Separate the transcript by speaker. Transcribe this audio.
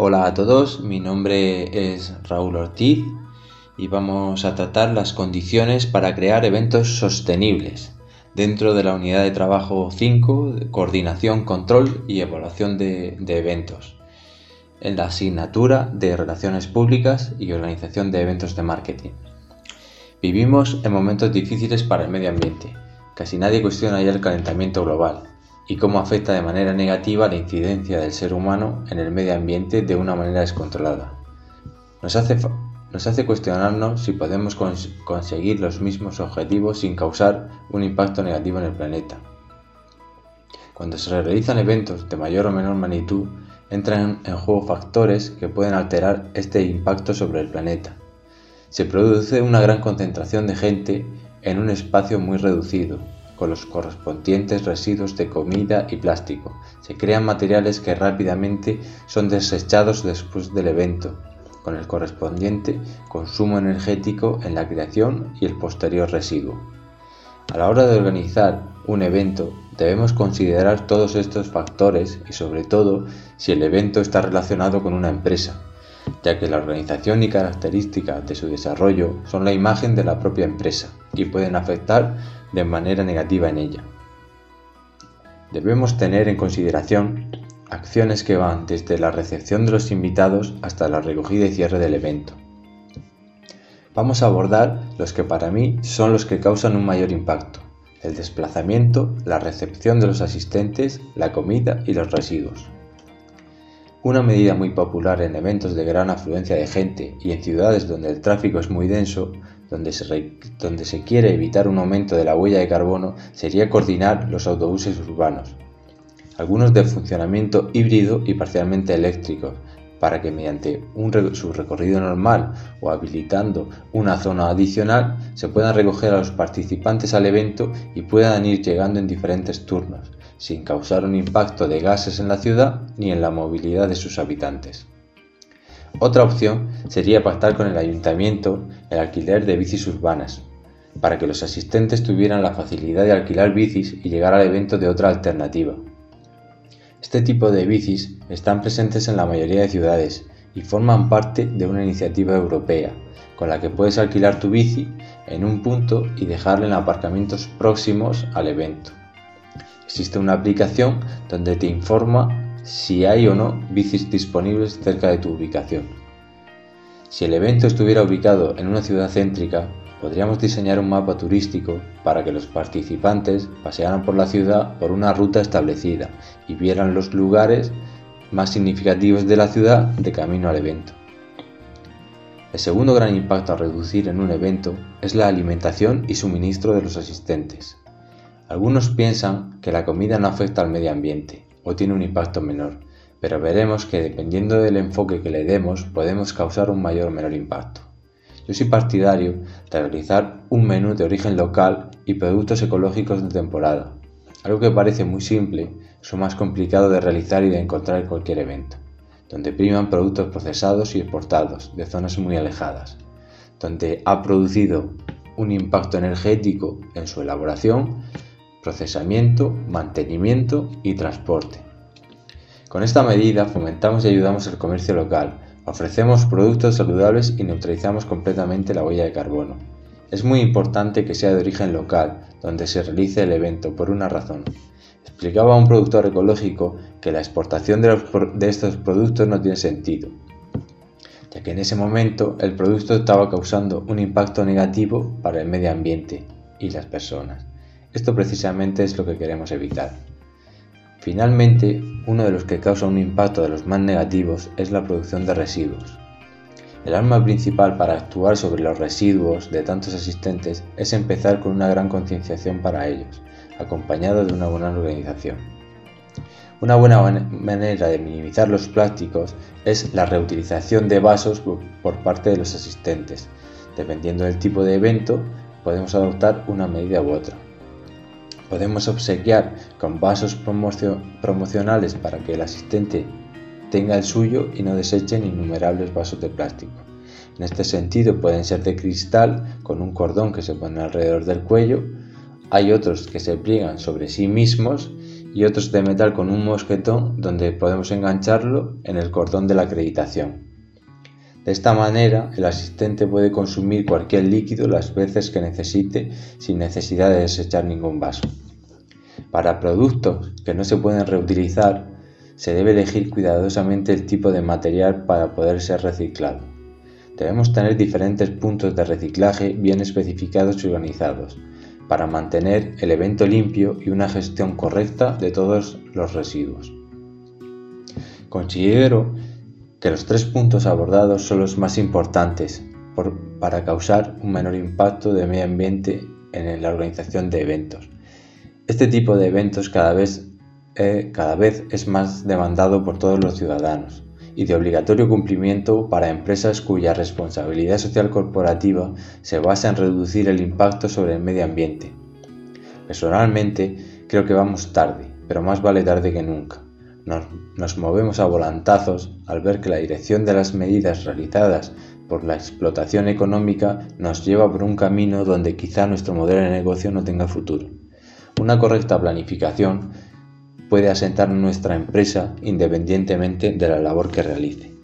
Speaker 1: Hola a todos, mi nombre es Raúl Ortiz y vamos a tratar las condiciones para crear eventos sostenibles dentro de la unidad de trabajo 5, coordinación, control y evaluación de, de eventos, en la asignatura de relaciones públicas y organización de eventos de marketing. Vivimos en momentos difíciles para el medio ambiente. Casi nadie cuestiona ya el calentamiento global, y cómo afecta de manera negativa la incidencia del ser humano en el medio ambiente de una manera descontrolada. Nos hace, nos hace cuestionarnos si podemos conseguir los mismos objetivos sin causar un impacto negativo en el planeta. Cuando se realizan eventos de mayor o menor magnitud, entran en juego factores que pueden alterar este impacto sobre el planeta. Se produce una gran concentración de gente en un espacio muy reducido, con los correspondientes residuos de comida y plástico. Se crean materiales que rápidamente son desechados después del evento, con el correspondiente consumo energético en la creación y el posterior residuo. A la hora de organizar un evento debemos considerar todos estos factores y sobre todo si el evento está relacionado con una empresa, ya que la organización y características de su desarrollo son la imagen de la propia empresa y pueden afectar de manera negativa en ella. Debemos tener en consideración acciones que van desde la recepción de los invitados hasta la recogida y cierre del evento. Vamos a abordar los que para mí son los que causan un mayor impacto, el desplazamiento, la recepción de los asistentes, la comida y los residuos. Una medida muy popular en eventos de gran afluencia de gente y en ciudades donde el tráfico es muy denso, donde se, quiere evitar un aumento de la huella de carbono, sería coordinar los autobuses urbanos, algunos de funcionamiento híbrido y parcialmente eléctricos, para que mediante un, su recorrido normal o habilitando una zona adicional se puedan recoger a los participantes al evento y puedan ir llegando en diferentes turnos, sin causar un impacto de gases en la ciudad ni en la movilidad de sus habitantes. Otra opción sería pactar con el ayuntamiento el alquiler de bicis urbanas, para que los asistentes tuvieran la facilidad de alquilar bicis y llegar al evento de otra alternativa. Este tipo de bicis están presentes en la mayoría de ciudades y forman parte de una iniciativa europea, con la que puedes alquilar tu bici en un punto y dejarla en aparcamientos próximos al evento. Existe una aplicación donde te informa si hay o no bicis disponibles cerca de tu ubicación. Si el evento estuviera ubicado en una ciudad céntrica, podríamos diseñar un mapa turístico para que los participantes pasearan por la ciudad por una ruta establecida y vieran los lugares más significativos de la ciudad de camino al evento. El segundo gran impacto a reducir en un evento es la alimentación y suministro de los asistentes. Algunos piensan que la comida no afecta al medio ambiente o tiene un impacto menor, pero veremos que dependiendo del enfoque que le demos podemos causar un mayor o menor impacto. Yo soy partidario de realizar un menú de origen local y productos ecológicos de temporada, algo que parece muy simple, es más complicado de realizar y de encontrar en cualquier evento, donde priman productos procesados y exportados de zonas muy alejadas, donde ha producido un impacto energético en su elaboración procesamiento, mantenimiento y transporte. Con esta medida fomentamos y ayudamos el comercio local, ofrecemos productos saludables y neutralizamos completamente la huella de carbono. Es muy importante que sea de origen local, donde se realice el evento, por una razón. Explicaba un productor ecológico que la exportación de estos productos no tiene sentido, ya que en ese momento el producto estaba causando un impacto negativo para el medio ambiente y las personas. Esto precisamente es lo que queremos evitar. Finalmente, uno de los que causa un impacto de los más negativos es la producción de residuos. El arma principal para actuar sobre los residuos de tantos asistentes es empezar con una gran concienciación para ellos, acompañado de una buena organización. Una buena manera de minimizar los plásticos es la reutilización de vasos por parte de los asistentes. Dependiendo del tipo de evento, podemos adoptar una medida u otra. Podemos obsequiar con vasos promocionales para que el asistente tenga el suyo y no desechen innumerables vasos de plástico. En este sentido pueden ser de cristal con un cordón que se pone alrededor del cuello, hay otros que se pliegan sobre sí mismos y otros de metal con un mosquetón donde podemos engancharlo en el cordón de la acreditación. De esta manera, el asistente puede consumir cualquier líquido las veces que necesite sin necesidad de desechar ningún vaso. Para productos que no se pueden reutilizar, se debe elegir cuidadosamente el tipo de material para poder ser reciclado. Debemos tener diferentes puntos de reciclaje bien especificados y organizados, para mantener el evento limpio y una gestión correcta de todos los residuos. Considero que los tres puntos abordados son los más importantes para causar un menor impacto de medio ambiente en la organización de eventos. Este tipo de eventos cada vez, eh, cada vez es más demandado por todos los ciudadanos y de obligatorio cumplimiento para empresas cuya responsabilidad social corporativa se basa en reducir el impacto sobre el medio ambiente. Personalmente creo que vamos tarde, pero más vale tarde que nunca. Nos, movemos a volantazos al ver que la dirección de las medidas realizadas por la explotación económica nos lleva por un camino donde quizá nuestro modelo de negocio no tenga futuro. Una correcta planificación puede asentar nuestra empresa independientemente de la labor que realice.